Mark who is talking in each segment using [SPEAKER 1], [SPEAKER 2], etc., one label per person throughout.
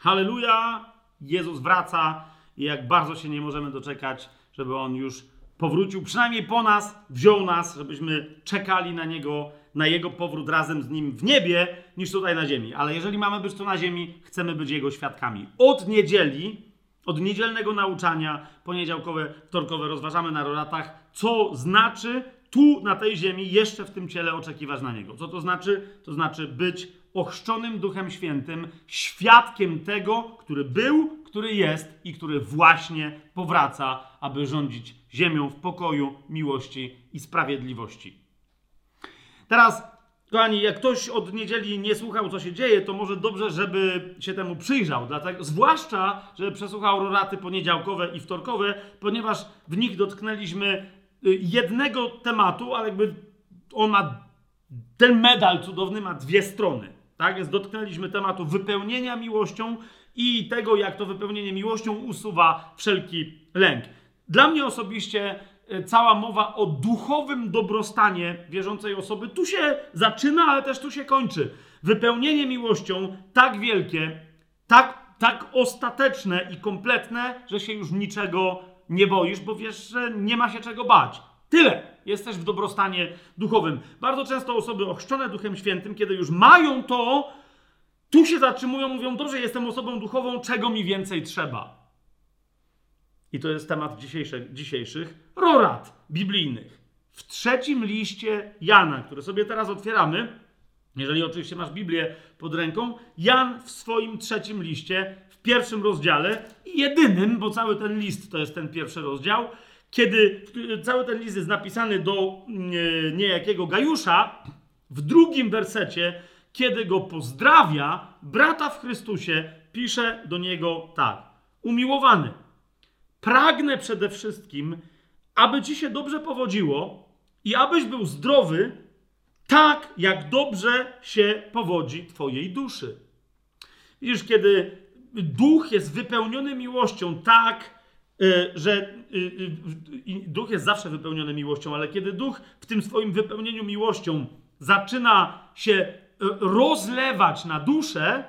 [SPEAKER 1] Halleluja! Jezus wraca i jak bardzo się nie możemy doczekać, żeby On już powrócił, przynajmniej po nas, wziął nas, żebyśmy czekali na Niego, na Jego powrót razem z Nim w niebie, niż tutaj na ziemi. Ale jeżeli mamy być tu na ziemi, chcemy być Jego świadkami. Od niedzieli, od niedzielnego nauczania, poniedziałkowe, wtorkowe rozważamy na roratach, co znaczy tu na tej ziemi, jeszcze w tym ciele oczekiwać na Niego. Co to znaczy? To znaczy być ochrzczonym Duchem Świętym, świadkiem tego, który był, który jest i który właśnie powraca, aby rządzić ziemią w pokoju, miłości i sprawiedliwości. Teraz, kochani, jak ktoś od niedzieli nie słuchał, co się dzieje, to może dobrze, żeby się temu przyjrzał. Dlatego, zwłaszcza, żeby przesłuchał roraty poniedziałkowe i wtorkowe, ponieważ w nich dotknęliśmy jednego tematu, ale jakby on ma, ten medal cudowny ma dwie strony. Tak, więc dotknęliśmy tematu wypełnienia miłością i tego, jak to wypełnienie miłością usuwa wszelki lęk. Dla mnie osobiście e, cała mowa o duchowym dobrostanie wierzącej osoby tu się zaczyna, ale też tu się kończy. Wypełnienie miłością tak wielkie, tak, tak ostateczne i kompletne, że się już niczego nie boisz, bo wiesz, że nie ma się czego bać. Tyle. Jesteś w dobrostanie duchowym. Bardzo często osoby ochrzczone Duchem Świętym, kiedy już mają to, tu się zatrzymują, mówią: Dobrze, jestem osobą duchową, czego mi więcej trzeba? I to jest temat dzisiejszych, dzisiejszych rorat biblijnych. W trzecim liście Jana, który sobie teraz otwieramy, jeżeli oczywiście masz Biblię pod ręką, Jan w swoim trzecim liście, w pierwszym rozdziale, jedynym, bo cały ten list to jest ten pierwszy rozdział, kiedy cały ten list jest napisany do e, niejakiego Gajusza, w drugim wersecie, kiedy go pozdrawia, brata w Chrystusie, pisze do niego tak: Umiłowany, pragnę przede wszystkim, aby ci się dobrze powodziło i abyś był zdrowy, tak jak dobrze się powodzi twojej duszy. Widzisz, kiedy duch jest wypełniony miłością, tak Y, że y, y, duch jest zawsze wypełniony miłością, ale kiedy duch w tym swoim wypełnieniu miłością zaczyna się rozlewać na duszę,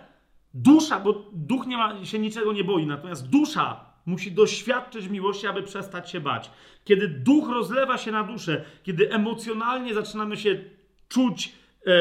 [SPEAKER 1] dusza, bo duch nie ma, się niczego nie boi, natomiast dusza musi doświadczyć miłości, aby przestać się bać. Kiedy duch rozlewa się na duszę, kiedy emocjonalnie zaczynamy się czuć e,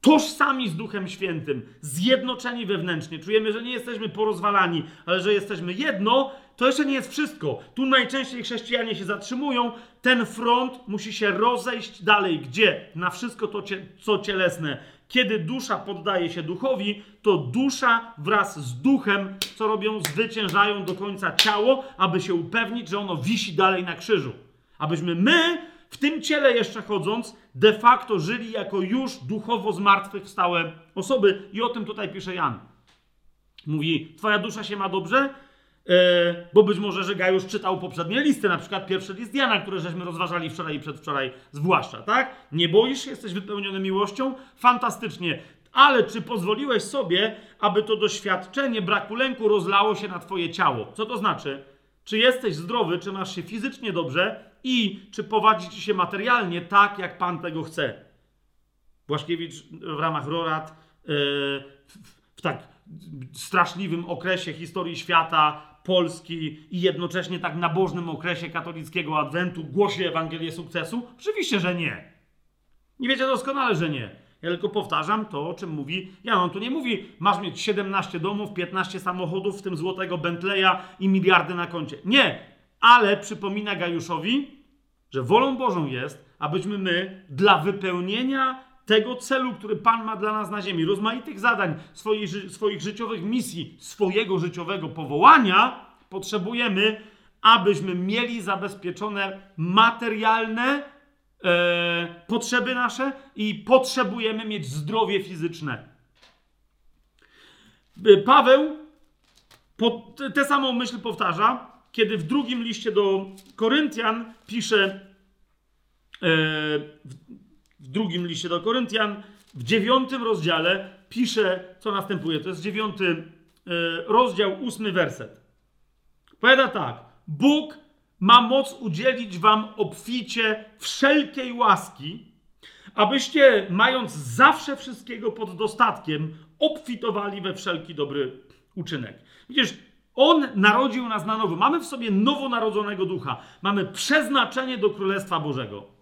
[SPEAKER 1] tożsami z Duchem Świętym, zjednoczeni wewnętrznie, czujemy, że nie jesteśmy porozwalani, ale że jesteśmy jedno, to jeszcze nie jest wszystko. Tu najczęściej chrześcijanie się zatrzymują. Ten front musi się rozejść dalej. Gdzie? Na wszystko to, co cielesne. Kiedy dusza poddaje się duchowi, to dusza wraz z duchem, co robią? Zwyciężają do końca ciało, aby się upewnić, że ono wisi dalej na krzyżu. Abyśmy my, w tym ciele jeszcze chodząc, de facto żyli jako już duchowo zmartwychwstałe osoby. I o tym tutaj pisze Jan. Mówi, twoja dusza się ma dobrze? E, bo być może, że Gajusz czytał poprzednie listy, na przykład pierwszy list Jana, które żeśmy rozważali wczoraj i przedwczoraj, zwłaszcza, tak? Nie boisz się, jesteś wypełniony miłością? Fantastycznie. Ale czy pozwoliłeś sobie, aby to doświadczenie braku lęku rozlało się na twoje ciało? Co to znaczy? Czy jesteś zdrowy, czy masz się fizycznie dobrze i czy powadzi ci się materialnie tak, jak Pan tego chce? Błaszkiewicz w ramach Rorat w, w tak straszliwym okresie historii świata Polski i jednocześnie tak nabożnym okresie katolickiego adwentu głosi Ewangelię sukcesu? Oczywiście, że nie. Nie wiecie doskonale, że nie. Ja tylko powtarzam to, o czym mówi Jan. On tu nie mówi, masz mieć 17 domów, 15 samochodów, w tym złotego Bentleya i miliardy na koncie. Nie, ale przypomina Gajuszowi, że wolą Bożą jest, abyśmy my dla wypełnienia tego celu, który Pan ma dla nas na ziemi, rozmaitych zadań, swoich, swoich życiowych misji, swojego życiowego powołania, potrzebujemy, abyśmy mieli zabezpieczone materialne e, potrzeby nasze i potrzebujemy mieć zdrowie fizyczne. Paweł tę samą myśl powtarza, kiedy w drugim liście do Koryntian pisze, w drugim liście do Koryntian, w dziewiątym rozdziale pisze, co następuje. To jest dziewiąty y, rozdział, ósmy werset. Powiada tak. Bóg ma moc udzielić wam obficie wszelkiej łaski, abyście, mając zawsze wszystkiego pod dostatkiem, obfitowali we wszelki dobry uczynek. Widzisz, On narodził nas na nowo. Mamy w sobie nowonarodzonego ducha. Mamy przeznaczenie do Królestwa Bożego.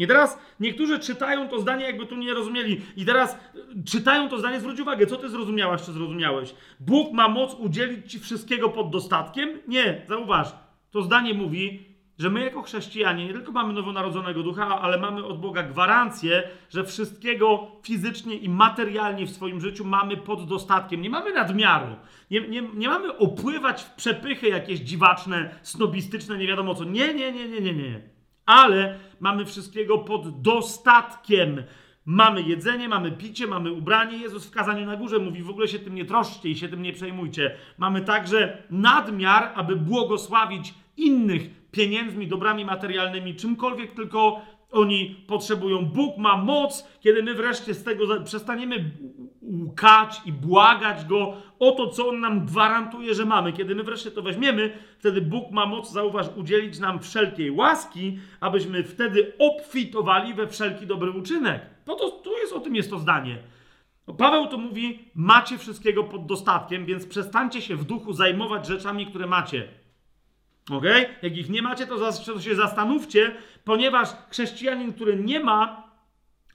[SPEAKER 1] I teraz niektórzy czytają to zdanie, jakby tu nie rozumieli. I teraz y, czytają to zdanie, zwróć uwagę, co ty zrozumiałaś, czy zrozumiałeś. Bóg ma moc udzielić ci wszystkiego pod dostatkiem? Nie, zauważ. To zdanie mówi, że my jako chrześcijanie nie tylko mamy nowonarodzonego ducha, ale mamy od Boga gwarancję, że wszystkiego fizycznie i materialnie w swoim życiu mamy pod dostatkiem. Nie mamy nadmiaru. Nie, nie, nie mamy opływać w przepychy jakieś dziwaczne, snobistyczne, nie wiadomo co. Nie, nie, nie, nie, nie, nie. Ale mamy wszystkiego pod dostatkiem. Mamy jedzenie, mamy picie, mamy ubranie. Jezus w kazaniu na górze mówi: w ogóle się tym nie troszczcie i się tym nie przejmujcie. Mamy także nadmiar, aby błogosławić innych pieniędzmi, dobrami materialnymi, czymkolwiek tylko oni potrzebują. Bóg ma moc, kiedy my wreszcie z tego przestaniemy łkać i błagać Go o to, co On nam gwarantuje, że mamy. Kiedy my wreszcie to weźmiemy, wtedy Bóg ma moc, zauważ, udzielić nam wszelkiej łaski, abyśmy wtedy obfitowali we wszelki dobry uczynek. No to, to jest, o tym jest to zdanie. Paweł to mówi, macie wszystkiego pod dostatkiem, więc przestańcie się w duchu zajmować rzeczami, które macie. Ok? Jak ich nie macie, to się zastanówcie, ponieważ chrześcijanin, który nie ma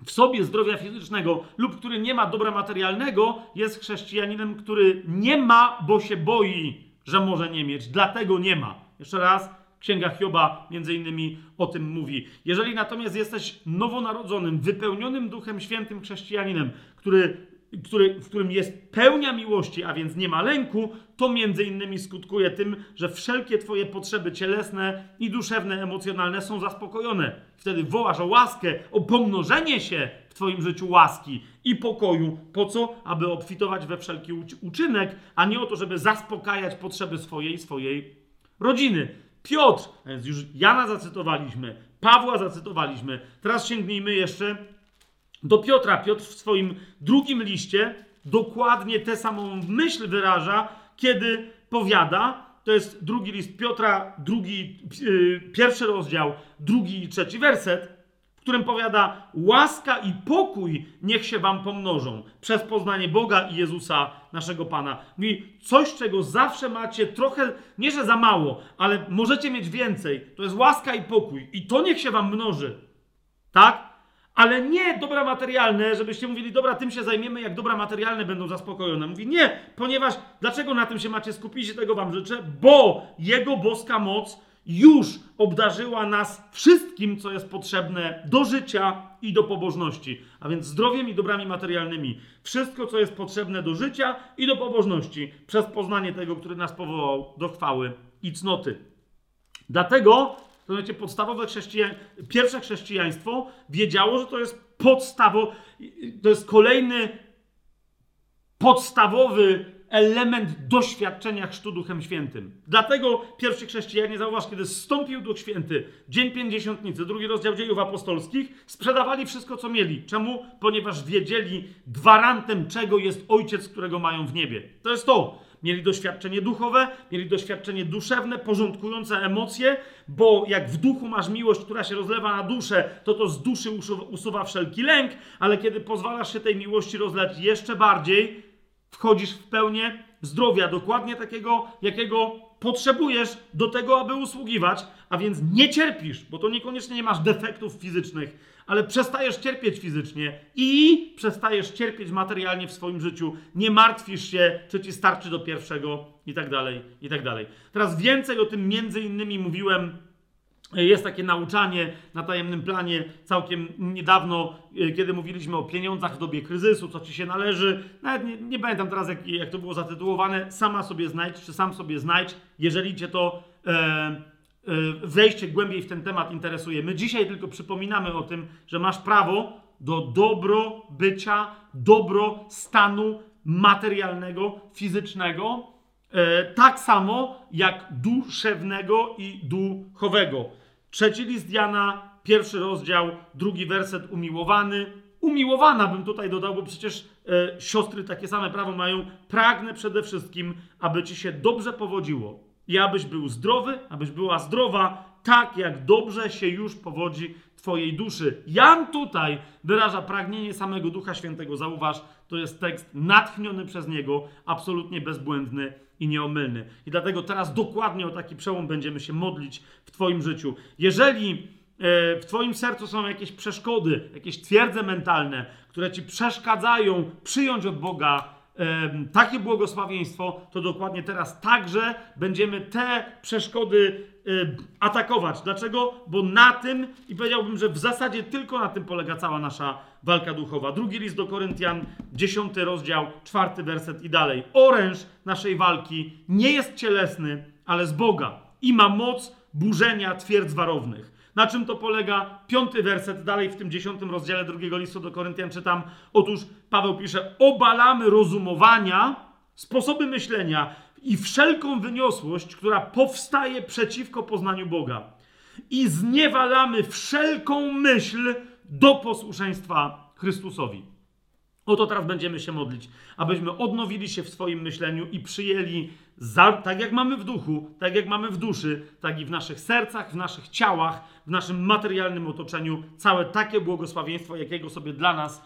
[SPEAKER 1] w sobie zdrowia fizycznego lub który nie ma dobra materialnego, jest chrześcijaninem, który nie ma, bo się boi, że może nie mieć. Dlatego nie ma. Jeszcze raz, Księga Hioba między innymi o tym mówi. Jeżeli natomiast jesteś nowonarodzonym, wypełnionym Duchem Świętym chrześcijaninem, który który, w którym jest pełnia miłości, a więc nie ma lęku, to między innymi skutkuje tym, że wszelkie Twoje potrzeby cielesne i duszewne, emocjonalne są zaspokojone. Wtedy wołasz o łaskę, o pomnożenie się w Twoim życiu łaski i pokoju. Po co? Aby obfitować we wszelki uczynek, a nie o to, żeby zaspokajać potrzeby swojej i swojej rodziny. Piotr, więc już Jana zacytowaliśmy, Pawła zacytowaliśmy. Teraz sięgnijmy jeszcze do Piotra. Piotr w swoim drugim liście dokładnie tę samą myśl wyraża, kiedy powiada, to jest drugi list Piotra, drugi, yy, pierwszy rozdział, drugi i trzeci werset, w którym powiada: Łaska i pokój niech się wam pomnożą przez poznanie Boga i Jezusa, naszego Pana. Mówi coś, czego zawsze macie trochę, nie że za mało, ale możecie mieć więcej. To jest łaska i pokój. I to niech się wam mnoży. Tak? Ale nie dobra materialne, żebyście mówili, dobra, tym się zajmiemy, jak dobra materialne będą zaspokojone. Mówi nie, ponieważ dlaczego na tym się macie skupić i tego wam życzę? Bo Jego boska moc już obdarzyła nas wszystkim, co jest potrzebne do życia i do pobożności. A więc zdrowiem i dobrami materialnymi. Wszystko, co jest potrzebne do życia i do pobożności. Przez poznanie tego, który nas powołał do chwały i cnoty. Dlatego Rozumiecie, podstawowe chrześcijan... pierwsze chrześcijaństwo wiedziało, że to jest podstawo, to jest kolejny podstawowy element doświadczenia chrztu Duchem Świętym. Dlatego pierwsi chrześcijanie, zauważ, kiedy zstąpił Duch Święty, dzień pięćdziesiątnicy, drugi rozdział dziejów apostolskich, sprzedawali wszystko, co mieli. Czemu? Ponieważ wiedzieli gwarantem, czego jest Ojciec, którego mają w niebie. To jest to. Mieli doświadczenie duchowe, mieli doświadczenie duszewne, porządkujące emocje, bo jak w duchu masz miłość, która się rozlewa na duszę, to to z duszy usuwa wszelki lęk, ale kiedy pozwalasz się tej miłości rozlać jeszcze bardziej, wchodzisz w pełnię zdrowia, dokładnie takiego, jakiego potrzebujesz do tego, aby usługiwać, a więc nie cierpisz, bo to niekoniecznie nie masz defektów fizycznych, ale przestajesz cierpieć fizycznie i przestajesz cierpieć materialnie w swoim życiu. Nie martwisz się, czy ci starczy do pierwszego i tak dalej, i tak dalej. Teraz więcej o tym między innymi mówiłem jest takie nauczanie na tajemnym planie całkiem niedawno, kiedy mówiliśmy o pieniądzach w dobie kryzysu, co ci się należy. Nawet nie, nie pamiętam teraz, jak, jak, to było zatytułowane. Sama sobie znajdź, czy sam sobie znajdź, jeżeli cię to. E, wejście głębiej w ten temat interesuje. My dzisiaj tylko przypominamy o tym, że masz prawo do dobrobycia, dobrostanu materialnego, fizycznego, y, tak samo jak duszewnego i duchowego. Trzeci list Jana, pierwszy rozdział, drugi werset, umiłowany. Umiłowana bym tutaj dodał, bo przecież e, siostry takie same prawo mają. Pragnę przede wszystkim, aby ci się dobrze powodziło i abyś był zdrowy, abyś była zdrowa, tak jak dobrze się już powodzi Twojej duszy. Jan tutaj wyraża pragnienie samego Ducha Świętego. Zauważ, to jest tekst natchniony przez Niego, absolutnie bezbłędny i nieomylny. I dlatego teraz dokładnie o taki przełom będziemy się modlić w Twoim życiu. Jeżeli e, w Twoim sercu są jakieś przeszkody, jakieś twierdze mentalne, które Ci przeszkadzają przyjąć od Boga takie błogosławieństwo, to dokładnie teraz także będziemy te przeszkody atakować. Dlaczego? Bo na tym, i powiedziałbym, że w zasadzie tylko na tym polega cała nasza walka duchowa. Drugi list do Koryntian, dziesiąty rozdział, czwarty werset i dalej. Oręż naszej walki nie jest cielesny, ale z Boga i ma moc burzenia twierdz warownych. Na czym to polega? Piąty werset, dalej w tym dziesiątym rozdziale drugiego listu do Koryntian czytam. Otóż Paweł pisze: Obalamy rozumowania, sposoby myślenia i wszelką wyniosłość, która powstaje przeciwko poznaniu Boga. I zniewalamy wszelką myśl do posłuszeństwa Chrystusowi. Oto teraz będziemy się modlić, abyśmy odnowili się w swoim myśleniu i przyjęli, za, tak jak mamy w duchu, tak jak mamy w duszy, tak i w naszych sercach, w naszych ciałach, w naszym materialnym otoczeniu, całe takie błogosławieństwo, jakiego sobie dla nas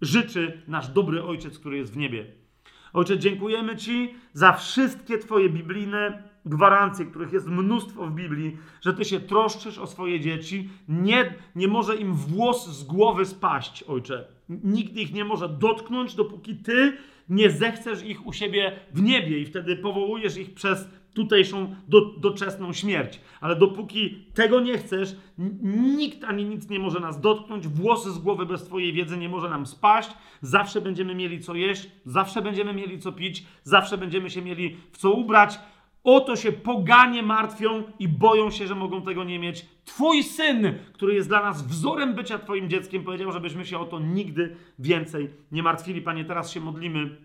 [SPEAKER 1] życzy nasz dobry Ojciec, który jest w niebie. Ojcze, dziękujemy Ci za wszystkie Twoje biblijne gwarancje, których jest mnóstwo w Biblii, że Ty się troszczysz o swoje dzieci. Nie, nie może im włos z głowy spaść, Ojcze. Nikt ich nie może dotknąć, dopóki Ty nie zechcesz ich u siebie w niebie i wtedy powołujesz ich przez tutejszą do, doczesną śmierć. Ale dopóki tego nie chcesz, nikt ani nic nie może nas dotknąć, włosy z głowy bez Twojej wiedzy nie może nam spaść, zawsze będziemy mieli co jeść, zawsze będziemy mieli co pić, zawsze będziemy się mieli w co ubrać. Oto się poganie martwią i boją się, że mogą tego nie mieć. Twój syn, który jest dla nas wzorem bycia Twoim dzieckiem, powiedział, żebyśmy się o to nigdy więcej nie martwili. Panie, teraz się modlimy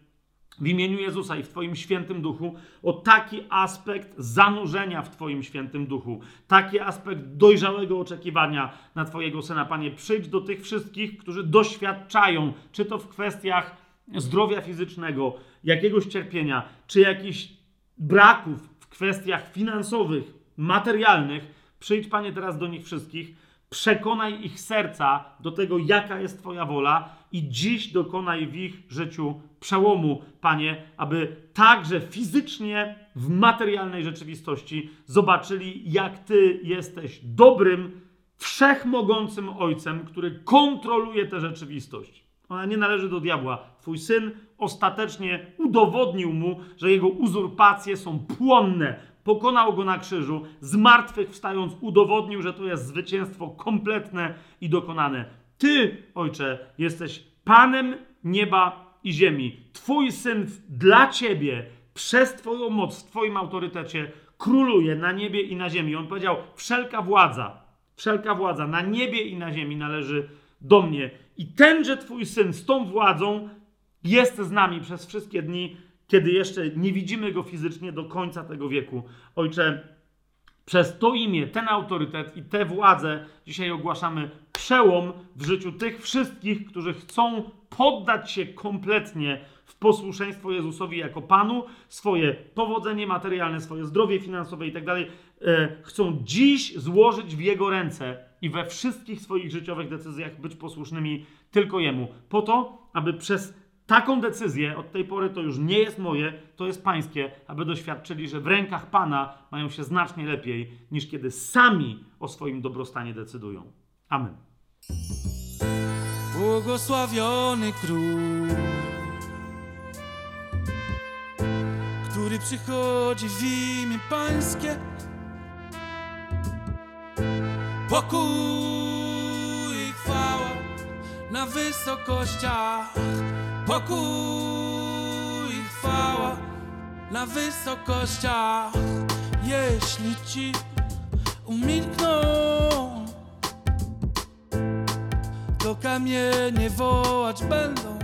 [SPEAKER 1] w imieniu Jezusa i w Twoim świętym duchu o taki aspekt zanurzenia w Twoim świętym duchu, taki aspekt dojrzałego oczekiwania na Twojego syna. Panie, przyjdź do tych wszystkich, którzy doświadczają, czy to w kwestiach zdrowia fizycznego, jakiegoś cierpienia, czy jakichś braków w kwestiach finansowych, materialnych. Przyjdź, Panie, teraz do nich wszystkich przekonaj ich serca do tego, jaka jest Twoja wola i dziś dokonaj w ich życiu przełomu, Panie, aby także fizycznie, w materialnej rzeczywistości zobaczyli, jak Ty jesteś dobrym, wszechmogącym Ojcem, który kontroluje tę rzeczywistość. Ona nie należy do diabła. Twój syn ostatecznie udowodnił mu, że jego uzurpacje są płonne, pokonał go na krzyżu, z martwych wstając udowodnił, że to jest zwycięstwo kompletne i dokonane. Ty, ojcze, jesteś Panem nieba i ziemi. Twój syn dla ciebie, przez Twoją moc, w Twoim autorytecie, króluje na niebie i na ziemi. On powiedział: Wszelka władza, wszelka władza na niebie i na ziemi należy do mnie. I tenże Twój syn z tą władzą jest z nami przez wszystkie dni kiedy jeszcze nie widzimy go fizycznie do końca tego wieku. Ojcze, przez to imię, ten autorytet i tę władzę dzisiaj ogłaszamy przełom w życiu tych wszystkich, którzy chcą poddać się kompletnie w posłuszeństwo Jezusowi jako Panu, swoje powodzenie materialne, swoje zdrowie finansowe itd. E, chcą dziś złożyć w Jego ręce i we wszystkich swoich życiowych decyzjach być posłusznymi tylko Jemu, po to, aby przez taką decyzję od tej pory to już nie jest moje, to jest pańskie, aby doświadczyli, że w rękach Pana mają się znacznie lepiej, niż kiedy sami o swoim dobrostanie decydują. Amen.
[SPEAKER 2] Błogosławiony król, który przychodzi w imię pańskie. Pokój i chwała na wysokościach. Pokój i chwała na wysokościach. Jeśli ci umilkną To kamienie wołać będą